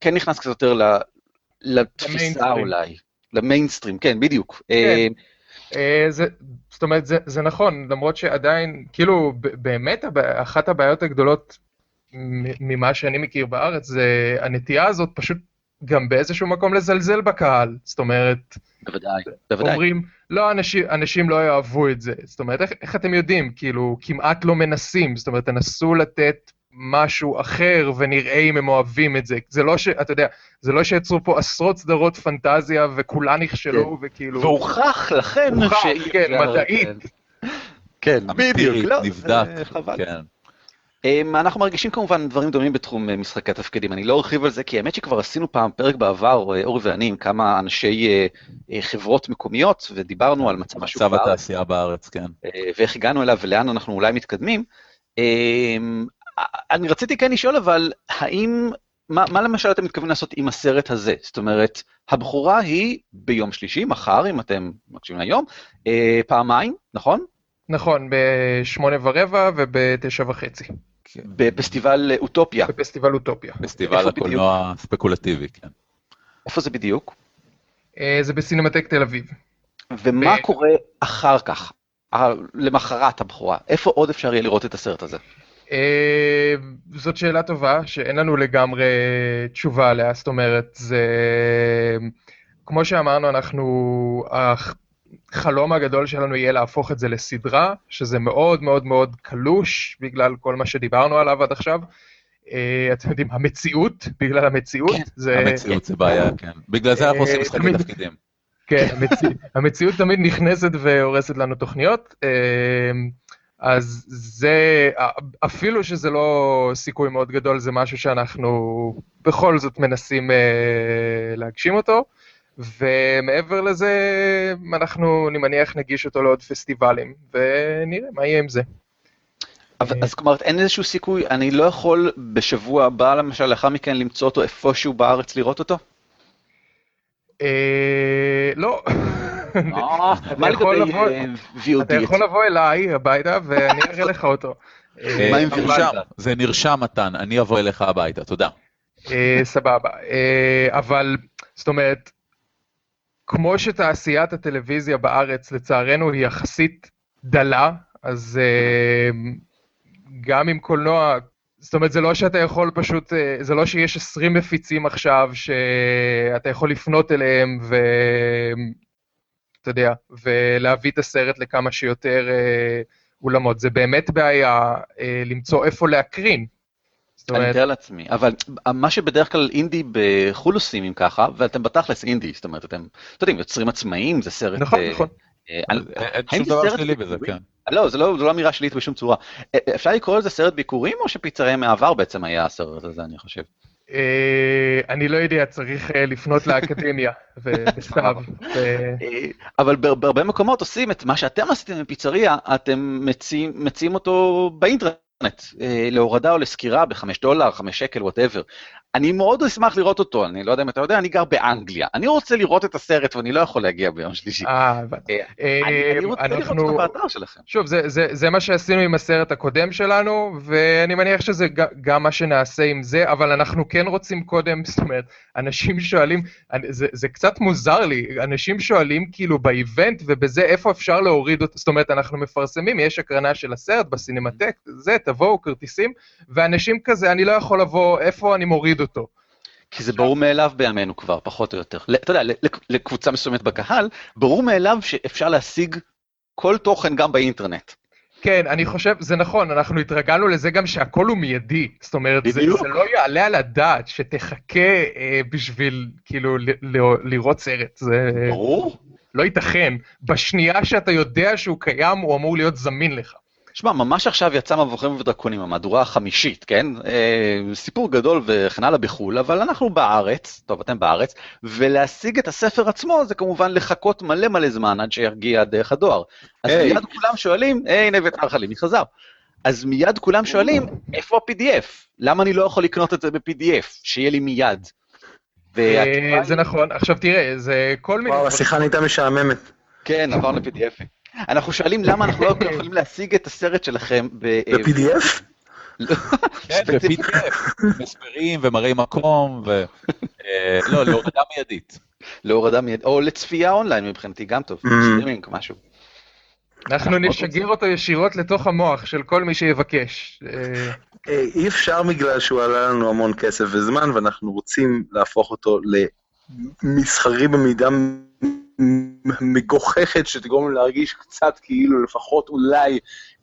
כן נכנס קצת יותר לתפיסה. אולי, למיינסטרים, כן בדיוק. אה, זה, זאת אומרת, זה, זה נכון, למרות שעדיין, כאילו, באמת אחת הבעיות הגדולות ממה שאני מכיר בארץ, זה הנטייה הזאת פשוט גם באיזשהו מקום לזלזל בקהל. זאת אומרת, בוודאי, בוודאי. אומרים, לא, אנשים, אנשים לא יאהבו את זה. זאת אומרת, איך, איך אתם יודעים? כאילו, כמעט לא מנסים. זאת אומרת, תנסו לתת משהו אחר ונראה אם הם אוהבים את זה. זה לא ש... אתה יודע, זה לא שיצרו פה עשרות סדרות פנטזיה וכולן נכשלו, וכאילו... והוכח לכן הוכח, שאי כן, מדעית. כן, אמפירית, בדיוק, לא, נבדק, זה חבל. כן. אמ, אנחנו מרגישים כמובן דברים דומים בתחום אה, משחקי התפקידים, אני לא ארחיב על זה, כי האמת שכבר עשינו פעם פרק בעבר, אה, אורי ואני, עם כמה אנשי אה, אה, חברות מקומיות, ודיברנו על מצב השוק מצב בארץ, התעשייה בארץ, כן. אה, ואיך הגענו אליו ולאן אנחנו אולי מתקדמים. אני רציתי כן לשאול, אבל האם, מה, מה למשל אתם מתכוונים לעשות עם הסרט הזה? זאת אומרת, הבחורה היא ביום שלישי, מחר, אם אתם מקשיבים היום, אה, פעמיים, נכון? נכון, בשמונה ורבע ובתשע וחצי, בפסטיבל אה, אוטופיה. בפסטיבל אוטופיה. פסטיבל הקולנוע הספקולטיבי, כן. איפה זה בדיוק? אה, זה בסינמטק תל אביב. ומה ב- קורה אחר כך, למחרת הבכורה? איפה עוד אפשר יהיה לראות את הסרט הזה? אה, זאת שאלה טובה שאין לנו לגמרי תשובה עליה, זאת אומרת, זה... כמו שאמרנו, אנחנו... החלום הגדול שלנו יהיה להפוך את זה לסדרה, שזה מאוד מאוד מאוד קלוש בגלל כל מה שדיברנו עליו עד עכשיו. אה, אתם יודעים, המציאות, בגלל המציאות, כן, זה... המציאות זה בעיה, כן. בגלל זה אנחנו עושים אה, משחקי תפקידים. כן, המציא, המציאות תמיד נכנסת והורסת לנו תוכניות. אז זה, אפילו שזה לא סיכוי מאוד גדול, זה משהו שאנחנו בכל זאת מנסים אה, להגשים אותו. ומעבר לזה, אנחנו, אני מניח, נגיש אותו לעוד פסטיבלים, ונראה מה יהיה עם זה. אבל, אז כלומר, אין איזשהו סיכוי, אני לא יכול בשבוע הבא, למשל, לאחר מכן למצוא אותו איפשהו בארץ לראות אותו? אה, לא. אה, אה, אתה? יכול לבוא אליי הביתה ואני אראה לך אותו. אה, מה עם נרשם, זה נרשם מתן, אני אבוא אליך הביתה, תודה. סבבה. אבל, זאת אומרת, כמו שתעשיית הטלוויזיה בארץ, לצערנו, היא יחסית דלה, אז גם עם קולנוע, זאת אומרת, זה לא שאתה יכול פשוט, זה לא שיש 20 מפיצים עכשיו שאתה יכול לפנות אליהם ו... אתה יודע, ולהביא את הסרט לכמה שיותר אה, אולמות. זה באמת בעיה אה, למצוא איפה להקרין. זאת אני אומרת, מתאר לעצמי, אבל מה שבדרך כלל אינדי בחו"ל עושים אם ככה, ואתם בתכלס אינדי, זאת אומרת, אתם, אתם יודעים, יוצרים עצמאיים, זה סרט... נכון, אה, נכון. אה, אין האם שום זה דבר שלילי בזה? כן. לא, זה לא, זו לא אמירה שלילית בשום צורה. אה, אפשר לקרוא לזה סרט ביקורים, או שפיצריה מהעבר בעצם היה הסרט הזה, אני חושב? אה, אני לא יודע, צריך אה, לפנות לאקדמיה, ובכתב. ו- אה, אבל בהרבה מקומות עושים את מה שאתם עשיתם בפיצריה, אתם מציעים, אותו באינטרנט, להורדה או לסקירה בחמש דולר, חמש שקל, whatever. אני מאוד אשמח לראות אותו, אני לא יודע אם אתה יודע, אני גר באנגליה. אני רוצה לראות את הסרט ואני לא יכול להגיע ביום שלישי. אה, הבנתי. אה, אה, אני אני רוצה לראות אותו באתר שלכם. שוב, זה, מה שעשינו עם הסרט הקודם שלנו, ואני מניח שזה גם מה שנעשה עם זה, אבל אנחנו כן רוצים קודם, זאת אומרת, אנשים שואלים, זה קצת מוזר לי, אנשים שואלים כאילו באיבנט ובזה איפה אפשר להוריד אותו, זאת אומרת, אנחנו מפרסמים, יש הקרנה של הסרט בסינמטק, זה, תבואו, כרטיסים, ואנשים כזה, אני לא יכול לבוא, איפה אני מוריד אותו? כי זה ברור מאליו בימינו כבר, פחות או יותר. אתה יודע, לקבוצה מסוימת בקהל, ברור מאליו שאפשר להשיג כל תוכן גם באינטרנט. כן, אני חושב, זה נכון, אנחנו התרגלנו לזה גם שהכל הוא מיידי. זאת אומרת, זה. זה לא יעלה על הדעת שתחכה אה, בשביל, כאילו, ל, ל, לראות סרט. זה ברור. לא ייתכן. בשנייה שאתה יודע שהוא קיים, הוא אמור להיות זמין לך. שמע, ממש עכשיו יצא מבוכים ודרקונים, המהדורה החמישית, כן? אה, סיפור גדול וכן הלאה בחו"ל, אבל אנחנו בארץ, טוב, אתם בארץ, ולהשיג את הספר עצמו זה כמובן לחכות מלא מלא זמן עד שיגיע דרך הדואר. אז היי. מיד כולם שואלים, היי, הנה אביתר חלימי חזר. אז מיד כולם שואלים, איפה ה-PDF? למה אני לא יכול לקנות את זה ב-PDF? שיהיה לי מיד. אה, זה נכון. עכשיו תראה, זה כל מיני... וואו, השיחה נהייתה משעממת. כן, עברנו ל-PDF. אנחנו שואלים למה אנחנו לא יכולים להשיג את הסרט שלכם ב... אה, ב-PDF? כן, ו-PDF, מסברים ומראי מקום, ו... אה, לא, להורדה מיידית. להורדה מיד, או לצפייה אונליין מבחינתי, גם טוב, Mm. סטרימינג, משהו. אנחנו נשגר אותו ישירות לתוך המוח של כל מי שיבקש. אה, אי אפשר בגלל שהוא עלה לנו המון כסף וזמן, ואנחנו רוצים להפוך אותו למסחרי במידה מגוחכת, שתגרום לנו להרגיש קצת כאילו לפחות אולי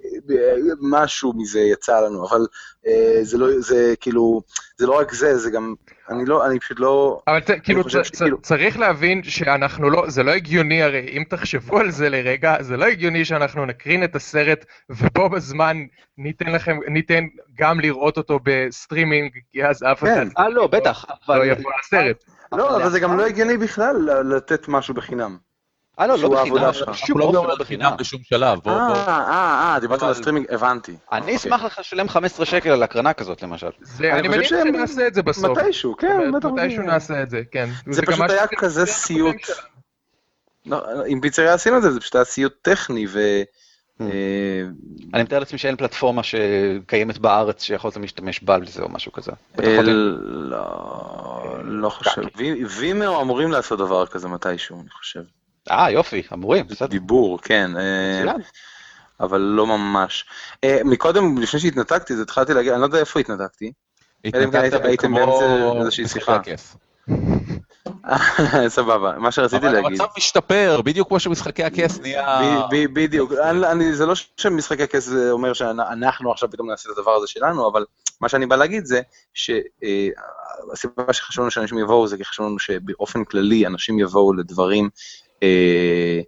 אה, משהו מזה יצא לנו, אבל אה, זה לא, זה כאילו, זה לא רק זה, זה גם, אני לא, אני פשוט לא... אבל ת, כאילו, צ- צ- שכאילו- צריך להבין שאנחנו לא, זה לא הגיוני הרי, אם תחשבו על זה לרגע, זה לא הגיוני שאנחנו נקרין את הסרט ובו בזמן ניתן לכם, ניתן גם לראות אותו בסטרימינג, כי אז אף אחד כן. אה, לא, בטח, לא אבל... יבוא לסרט. לא, אבל זה גם לא הגיוני בכלל ל- לתת משהו בחינם. אה, לא, לא בחינם. בשום אנחנו לא אופן מדברים לא על בחינם. חינם בשום שלב, בוא, אה, בוא. אה, אה, דיברת על הסטרימינג, הבנתי. אני אשמח לך לשלם 15 שקל על הקרנה כזאת, למשל. אני מניח שנעשה את זה בסוף. מתישהו, כן, בטח. מתישהו נעשה את זה, כן. זה פשוט היה כזה סיוט. לא, עם פיצריה עשינו את זה, זה פשוט היה סיוט טכני, ו... אה, אני מתאר לעצמי שאין פלטפורמה שקיימת בארץ שיכולת להשתמש בה לזה או משהו כזה. אה. לא, לא חושב. וי- וימאו אמורים לעשות דבר כזה מתישהו, אני חושב. אה, יופי, אמורים, בסדר. דיבור, כן, אה. אבל לא ממש. מקודם, לפני שהתנתקתי, התחלתי להגיד, אני לא יודע איפה התנתקתי. כן התנתקת הייתם כמו באמצע איזושהי שיחה. הכס. סבבה, מה שרציתי אבל להגיד. המצב משתפר, בדיוק כמו שמשחקי הכס נהיה... בדיוק, אני- זה לא שמשחקי הכס אומר שאנחנו עכשיו פתאום נעשה את הדבר הזה שלנו, אבל מה שאני בא להגיד זה שהסיבה שחשוב לנו שאנשים יבואו זה כי חשוב לנו שבאופן כללי אנשים יבואו לדברים. אה,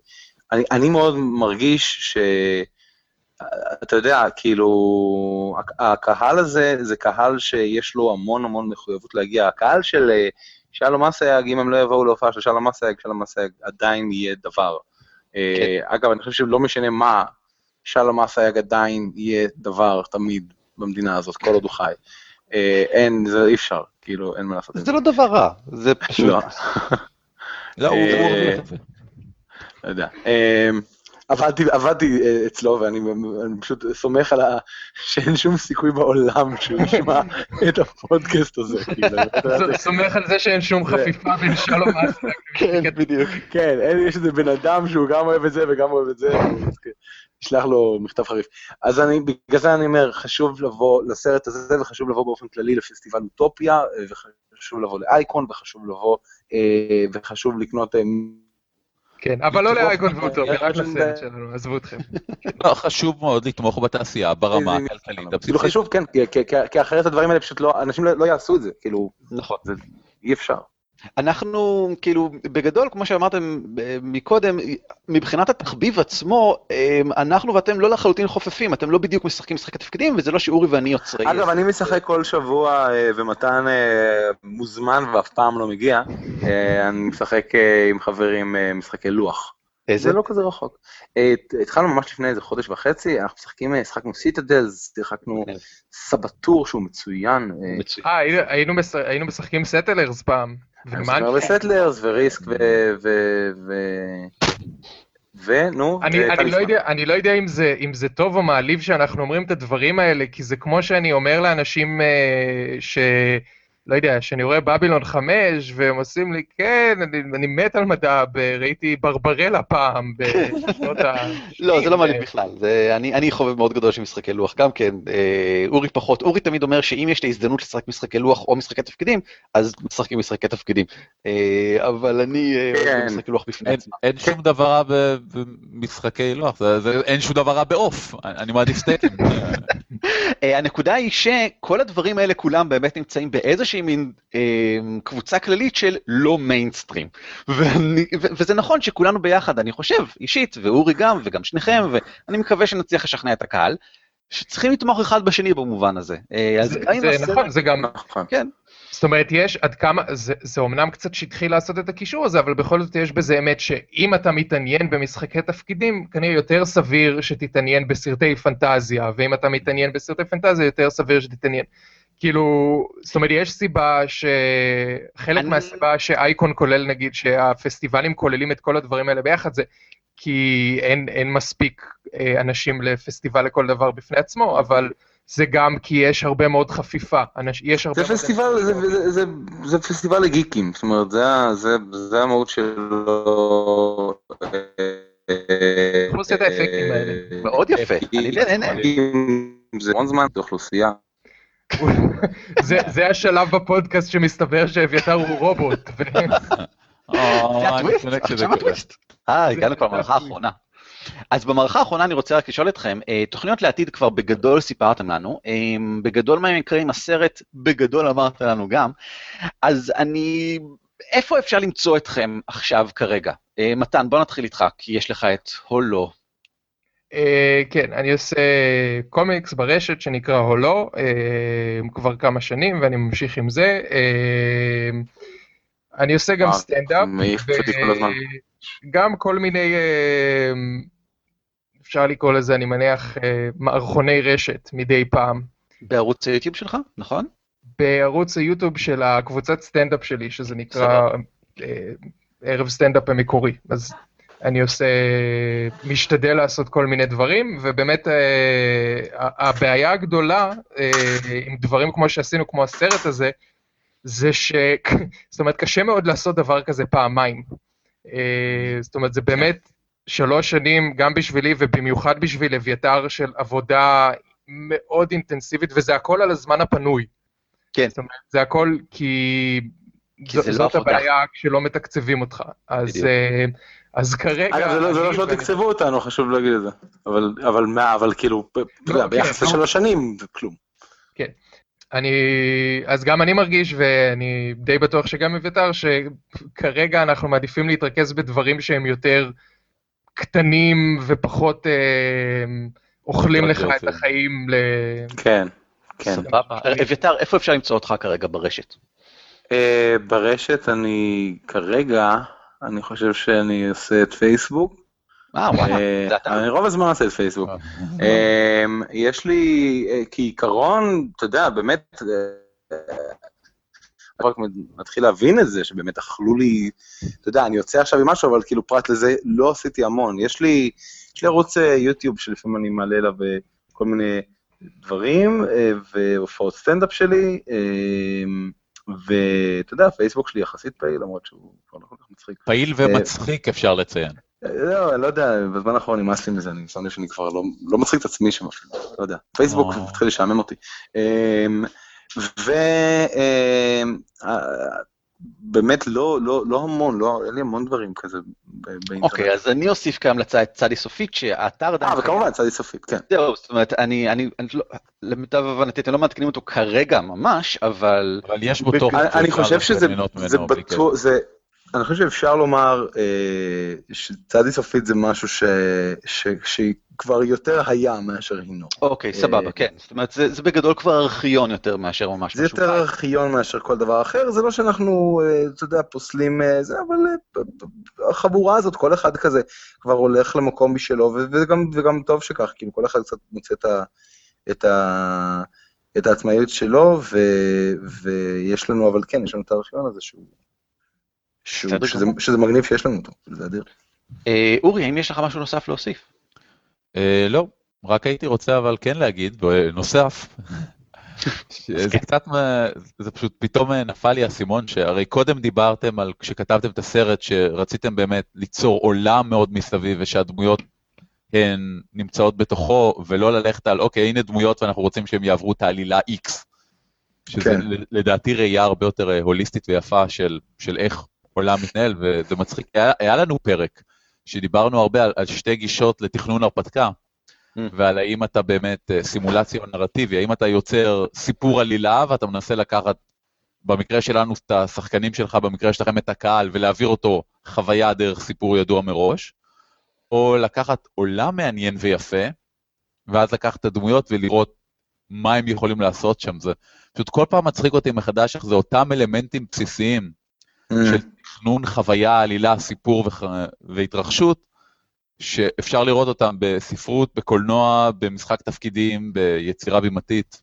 אני, אני מאוד מרגיש ש... אתה יודע, כאילו, הק- הקהל הזה זה קהל שיש לו המון המון מחויבות להגיע. הקהל של אה, שלום אסייג, אם הם לא יבואו להופעה של שלום אסייג, שלום אסייג עדיין יהיה דבר. אה, אגב, אני חושב שלא משנה מה, שלום אסייג עדיין יהיה דבר תמיד במדינה הזאת, כל עוד הוא חי. אה, אין, זה אי אפשר, כאילו, אין מה לעשות זה. לא דבר רע, זה פשוט... לא. לא, הוא אה. לא יודע. עבדתי, עבדתי אה, אצלו ואני אני פשוט סומך על ה... שאין שום סיכוי בעולם שהוא ישמע את הפודקאסט הזה. כאילו, זה- סומך על זה שאין שום חפיפה בין שלום אסלק. כן, בדיוק. כן, אין, יש איזה בן אדם שהוא גם אוהב את זה וגם אוהב את זה, ישלח לו מכתב חריף. אז אני, בגלל זה אני אומר, חשוב לבוא לסרט הזה, וחשוב לבוא באופן כללי לפסטיבל אוטופיה, אה, וחשוב לבוא לאייקון, וחשוב לבוא, אה, וחשוב לקנות... כן, אבל לא לאייקון ואוטופיה, רק לסרט שלנו, עזבו אתכם. לא, חשוב מאוד לתמוך בתעשייה ברמה הכלכלית כאילו. חשוב, כן, כי אחרת הדברים האלה פשוט לא, אנשים לא לא יעשו את זה, כאילו, נכון. אי אפשר. אנחנו כאילו בגדול כמו שאמרתם אה, מקודם מבחינת התחביב עצמו אה, אנחנו ואתם לא לחלוטין חופפים אתם לא בדיוק משחקים משחקי תפקידים וזה לא שאורי ואני יוצרי. אגב, אני משחק כל שבוע, אה, ומתן מוזמן ואף פעם לא מגיע. אני משחק עם חברים משחקי לוח. איזה? זה לא כזה רחוק. אה, התחלנו ממש לפני איזה חודש וחצי, אנחנו משחקים, אה, שיחקנו Citadels, שיחקנו מגניב. Saboteur שהוא מצוין. אה, מצוין. אה, היינו- היינו מש- היינו משחקים Settlers פעם. בסטלרס וריסק ו... ו- ו- ונו, אני, אני. לא יודע, אני לא יודע אם זה, אם זה טוב או מעליב שאנחנו אומרים את הדברים האלה, כי זה כמו שאני אומר לאנשים אה, ש... לא יודע, שאני רואה בבילון 5, והם עושים לי, כן, אני, אני מת על מדע, ראיתי ברברלה פעם, בשנות ה... לא זה לא מעליב בכלל זה אני אני חובב מאוד גדול של משחקי לוח גם כן אה, אורי פחות אורי תמיד אומר שאם יש לי הזדמנות לשחק משחקי לוח או משחקי תפקידים אז משחקים משחקי תפקידים אה, אבל אני אה, אוהב כן. משחקי לוח בפני אין- עצמם. אין שום דבר רע במשחקי לוח, זה- זה- אין שום דבר רע בעוף, אני אני מעדיף סטייקים. אה, הנקודה היא שכל הדברים האלה כולם באמת נמצאים באיזושהי מין אה, קבוצה כללית של לא מיינסטרים. ואני- ו- וזה נכון שכולנו ביחד, אני חושב, אישית, ואורי גם, וגם שניכם, ואני מקווה שנצליח לשכנע את הקהל, שצריכים לתמוך אחד בשני במובן הזה. אה, אז זה, זה הסרט- נכון, זה גם, נכון. כן, זאת אומרת, יש עד כמה, זה, זה אומנם קצת שטחי לעשות את הקישור הזה, אבל בכל זאת יש בזה אמת שאם אתה מתעניין במשחקי תפקידים, כנראה יותר סביר שתתעניין בסרטי פנטזיה, ואם אתה מתעניין בסרטי פנטזיה, יותר סביר שתתעניין. כאילו, זאת אומרת, יש סיבה ש... חלק אני- מהסיבה שאייקון כולל, נגיד, שהפסטיבלים כוללים את כל הדברים האלה ביחד, זה כי אין, אין מספיק אה, אנשים לפסטיבל לכל דבר בפני עצמו, אבל זה גם כי יש הרבה מאוד חפיפה. אנש... יש הרבה זה מאוד פסטיבל, אנשים- זה- זה- זה- זה פסטיבל לגיקים, זאת אומרת, זה זה- זה המהות שלו. אוכלוסיית האפקטים האלה. מאוד יפה. אני- אין- אין- זה המון זמן, זה אוכלוסייה. זה, זה השלב בפודקאסט שמסתבר שאביתר הוא רובוט. ו... אה, זה הטוויסט, עכשיו. הטוויסט. אה, הגענו כבר למערכה האחרונה. אז במערכה האחרונה אני רוצה רק לשאול אתכם, אה, תוכניות לעתיד כבר בגדול סיפרתם לנו, אה, בגדול מה יקרה עם הסרט, בגדול אמרת לנו גם, אז אני, איפה אפשר למצוא אתכם עכשיו כרגע? מתן, בוא נתחיל איתך, כי יש לך את הולו. אה, כן, אני עושה קומיקס ברשת שנקרא הולו, אה, כבר כמה שנים ואני ממשיך עם זה. אה, אני עושה גם סטנדאפ. גם כל מיני, אפשר לקרוא לזה, אני מניח, מערכוני רשת מדי פעם. בערוץ היוטיוב שלך, נכון? בערוץ היוטיוב של הקבוצת סטנדאפ שלי, שזה נקרא ערב סטנדאפ המקורי. אז אני עושה, משתדל לעשות כל מיני דברים, ובאמת אה, הבעיה הגדולה אה, עם דברים כמו שעשינו, כמו הסרט הזה, זה ש... זאת אומרת, קשה מאוד לעשות דבר כזה פעמיים. אה, זאת אומרת, זה באמת שלוש שנים, גם בשבילי ובמיוחד בשביל אביתר, של עבודה מאוד אינטנסיבית, וזה הכל על הזמן הפנוי. כן. זאת אומרת, זה הכל כי... כי ז- זה לא זאת עבודה. הבעיה כשלא מתקצבים אותך. אז, בדיוק. אה, אז כרגע... אגב, זה לא- זה לא אני שלא ואני- תקצבו אותנו, חשוב להגיד את זה. אבל, אבל מה, אבל כאילו, אתה יודע, כן, ביחס לא. לשלוש שנים, זה כלום. אני, אז גם אני מרגיש, ואני די בטוח שגם אביתר, שכרגע אנחנו מעדיפים להתרכז בדברים שהם יותר קטנים ופחות אה, אוכלים לך את. החיים ל... כן, כן. סבבה. אביתר, איפה אפשר למצוא אותך כרגע ברשת? אה, ברשת אני כרגע, אני חושב שאני עושה את פייסבוק. אה, וואלה, אה. אני רוב הזמן עושה את פייסבוק. אמ, יש לי, אה, כעיקרון, אתה יודע, באמת, אה, רק מתחיל להבין את זה, שבאמת אכלו לי, אתה יודע, אני יוצא עכשיו עם משהו, אבל כאילו פרט לזה לא עשיתי המון. יש לי, יש לי ערוץ אה, יוטיוב שלפעמים אני מעלה אליו אה, כל מיני דברים, אה, והופעות סטנדאפ שלי, ואתה יודע, פייסבוק שלי יחסית פעיל, למרות שהוא כבר לא כל כך מצחיק. פעיל ומצחיק אפשר לציין. לא, אני לא יודע, בזמן האחרון נמאס לי מזה, אני שם לב שאני כבר לא, לא מצחיק את עצמי שם אפילו, לא יודע. פייסבוק התחיל לשעמם אותי. ובאמת לא, לא, לא המון, לא, אין לי המון דברים כזה באינטרנט. אוקיי, אז אני אוסיף כהמלצה את צדי סופית, שהאתר עדיין... אה, וכמובן צדי סופית, כן. זהו, זאת אומרת, אני, אני, אני לא, למיטב הבנתי, אתם לא מעדכנים אותו כרגע ממש, אבל... אבל יש בו תוכן. אני חושב שזה, זה בטוח, זה... אני חושב שאפשר לומר אה, שצדי סופית זה משהו ש, ש, שכבר יותר היה מאשר הינו. אוקיי, סבבה, אה, כן. זאת אומרת, זה, זה בגדול כבר ארכיון יותר מאשר ממש זה משהו. זה יותר ארכיון מאשר כל דבר אחר, זה לא שאנחנו, אה, אתה יודע, פוסלים אה, זה, אבל החבורה הזאת, כל אחד כזה כבר הולך למקום משלו, וגם, וגם טוב שכך, כאילו כל אחד קצת מוצא את, ה, את, ה, את העצמאיות שלו, ו, ויש לנו, אבל כן, יש לנו את הארכיון הזה שהוא... שהוא, שזה, שזה מגניב שיש לנו אותו, זה אדיר. אה, אורי, האם יש לך משהו נוסף להוסיף? אה, לא, רק הייתי רוצה אבל כן להגיד, נוסף, זה קצת, זה פשוט פתאום נפל לי האסימון, שהרי קודם דיברתם על, כשכתבתם את הסרט, שרציתם באמת ליצור עולם מאוד מסביב, ושהדמויות הן נמצאות בתוכו, ולא ללכת על, אוקיי, הנה דמויות ואנחנו רוצים שהם יעברו את העלילה X. שזה כן. לדעתי ראייה הרבה יותר אה, הוליסטית ויפה של, של איך עולם מתנהל, וזה מצחיק. היה, היה לנו פרק שדיברנו הרבה על, על שתי גישות לתכנון הרפתקה, mm. ועל האם אתה באמת אה, סימולציה או נרטיבי, האם אתה יוצר סיפור עלילה ואתה מנסה לקחת, במקרה שלנו, את השחקנים שלך, במקרה שלכם את הקהל, ולהעביר אותו חוויה דרך סיפור ידוע מראש, או לקחת עולם מעניין ויפה, ואז לקחת את הדמויות ולראות מה הם יכולים לעשות שם. זה פשוט כל פעם מצחיק אותי מחדש איך זה אותם אלמנטים בסיסיים mm. של תכנון חוויה, עלילה, סיפור וח... והתרחשות, שאפשר לראות אותם בספרות, בקולנוע, במשחק תפקידים, ביצירה בימתית.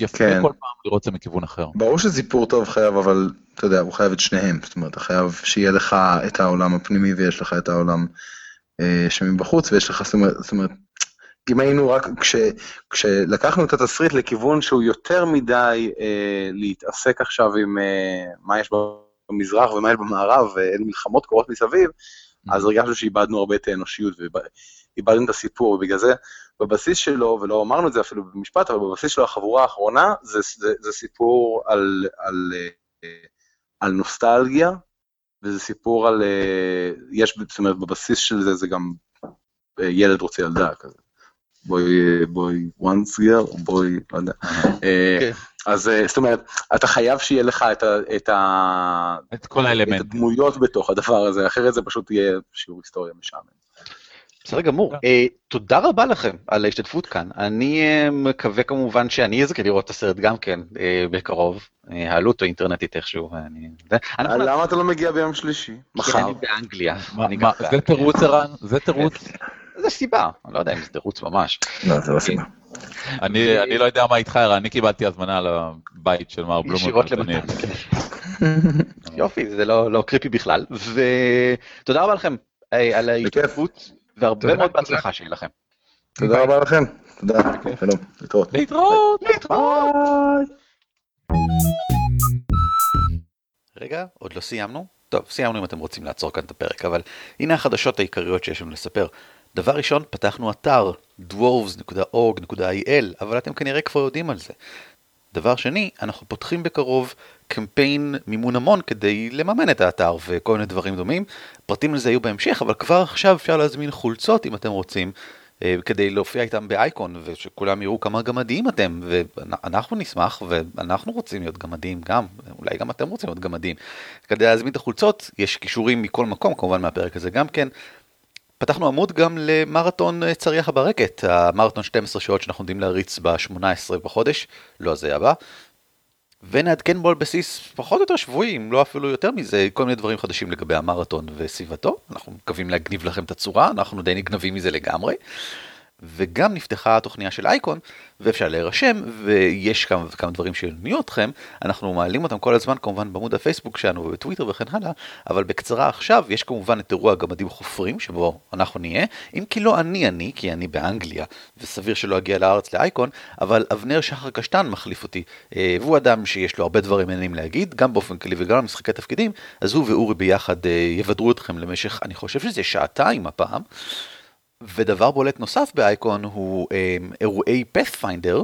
יפה כן. כל פעם לראות את זה מכיוון אחר. ברור שסיפור טוב חייב, אבל אתה יודע, הוא חייב את שניהם. זאת אומרת, אתה חייב שיהיה לך את העולם הפנימי ויש לך את העולם אה, שמבחוץ, ויש לך, זאת אומרת, זאת אומרת, אם היינו רק, כש, כשלקחנו את התסריט לכיוון שהוא יותר מדי אה, להתעסק עכשיו עם אה, מה יש במזרח ומה יש במערב, ואין מלחמות קורות מסביב, אז mm-hmm. הרגשנו שאיבדנו הרבה את האנושיות, ואיבדנו את הסיפור, ובגלל זה בבסיס שלו, ולא אמרנו את זה אפילו במשפט, אבל בבסיס שלו החבורה האחרונה, זה, זה, זה סיפור על, על, אה, על נוסטלגיה, וזה סיפור על, אה, יש, זאת אומרת, בבסיס של זה, זה גם אה, ילד רוצה ילדה כזה. בואי, בואי, once girl, או בואי, לא יודע. כן. אז אה, זאת אומרת, אתה חייב שיהיה לך את, ה, את, ה, את כל האלמנט. את הדמויות בתוך הדבר הזה, אחרת זה פשוט יהיה שיעור היסטוריה משעמם. בסדר גמור. Uh, תודה רבה לכם על ההשתתפות כאן. אני מקווה כמובן שאני אזכה לראות את הסרט גם כן בקרוב. העלות uh, האינטרנטית איכשהו. למה אתה לא מגיע ביום שלישי? מחר. אני באנגליה. זה תירוץ ערן? זה תירוץ? זה סיבה, אני לא יודע אם זה תירוץ ממש. לא, זה לא סיבה. אני לא יודע מה איתך, אני קיבלתי הזמנה לבית של מר בלומר. ישירות למתן. יופי, זה לא קריפי בכלל. ותודה רבה לכם על ההשתתפות, והרבה מאוד בהצלחה שיהיה לכם. תודה רבה לכם. תודה. שלום. להתראות. להתראות. להתראות. רגע, עוד לא סיימנו? טוב, סיימנו אם אתם רוצים לעצור כאן את הפרק, אבל הנה החדשות העיקריות שיש לנו לספר. דבר ראשון, פתחנו אתר dwarves.org.il, אבל אתם כנראה כבר יודעים על זה. דבר שני, אנחנו פותחים בקרוב קמפיין מימון המון כדי לממן את האתר וכל מיני דברים דומים. פרטים על זה יהיו בהמשך, אבל כבר עכשיו אפשר להזמין חולצות אם אתם רוצים, אה, כדי להופיע איתם באייקון ושכולם יראו כמה גמדיים אתם, ואנחנו נשמח ואנחנו רוצים להיות גמדיים גם, אולי גם אתם רוצים להיות גמדיים. כדי להזמין את החולצות, יש קישורים מכל מקום, כמובן מהפרק הזה גם כן. פתחנו עמוד גם למרתון אה, צריח הברקת, המרתון 12 שעות שאנחנו עומדים להריץ ב-18 בחודש, לא הזה הבא. ונעדכן בו על בסיס פחות או יותר שבועי, אם לא אפילו יותר מזה, כל מיני דברים חדשים לגבי המרתון וסביבתו. אנחנו מקווים להגניב לכם את הצורה, אנחנו די נגנבים מזה לגמרי. וגם נפתחה התוכניה של אייקון, ואפשר להירשם, ויש כמה וכמה דברים שיעניינו אתכם, אנחנו מעלים אותם כל הזמן כמובן בעמוד הפייסבוק שלנו ובטוויטר וכן הלאה, אבל בקצרה עכשיו, יש כמובן את אירוע גמדים חופרים, שבו אנחנו נהיה, אם כי לא אני אני, כי אני באנגליה, וסביר שלא אגיע לארץ לאייקון, אבל אבנר שחר קשטן מחליף אותי, אה, והוא אדם שיש לו הרבה דברים מעניינים להגיד, גם באופן כללי וגם במשחקי תפקידים, אז הוא ואורי ביחד אה, יבדרו אתכם למשך, אני חושב שזה שעתיים הפעם. ודבר בולט נוסף באייקון הוא אה, אירועי פאת'פיינדר,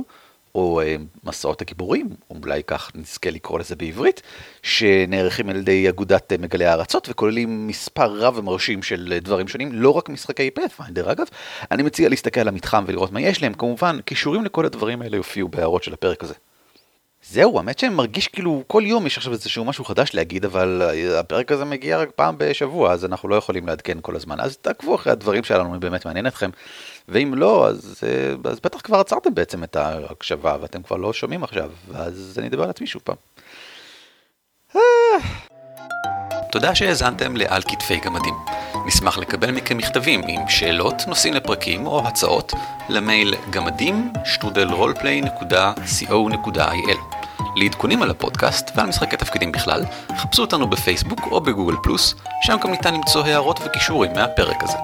או אה, מסעות הגיבורים, או אולי כך נזכה לקרוא לזה בעברית, שנערכים על ידי אגודת אה, מגלי הארצות וכוללים מספר רב ומרשים של אה, דברים שונים, לא רק משחקי פאת'פיינדר אגב. אני מציע להסתכל על המתחם ולראות מה יש להם, כמובן, קישורים לכל הדברים האלה יופיעו בהערות של הפרק הזה. זהו, האמת שאני מרגיש כאילו כל יום יש עכשיו איזשהו משהו חדש להגיד, אבל אה, הפרק הזה מגיע רק פעם בשבוע, אז אנחנו לא יכולים לעדכן כל הזמן. אז תעקבו אחרי הדברים שלנו, אם באמת מעניין אתכם. ואם לא, אז, אה, אז בטח כבר עצרתם בעצם את ההקשבה, ואתם כבר לא שומעים עכשיו, אז אני אדבר על עצמי שוב פעם. תודה שהאזנתם לעל כתפי גמדים. נשמח לקבל מכם מכתבים עם שאלות, נושאים לפרקים או הצעות למייל גמדים שטרודל roleplay.co.il לעדכונים על הפודקאסט ועל משחקי תפקידים בכלל, חפשו אותנו בפייסבוק או בגוגל פלוס, שם גם ניתן למצוא הערות וקישורים מהפרק הזה.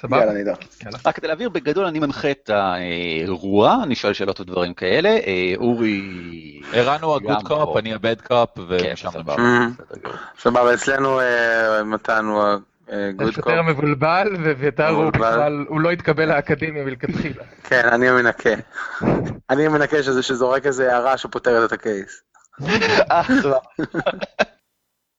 סבבה? יאללה, נדע. יאללה. רק כדי להבהיר, בגדול אני מנחה את האירוע, אני שואל שאלות ודברים כאלה, אה, אורי... ערן הוא פה. אני הבד קופ, כן, ומשם סבבה, גמור. סבבה, אצלנו אה, מתן הוא הגוד קופ. יותר מבולבל, ואביתר הוא. בכלל, הוא לא התקבל לאקדמיה מלכתחילה. כן, אני המנקה. אני המנקה שזה שזורק איזה הערה שפותרת את הקייס. אה, סבבה.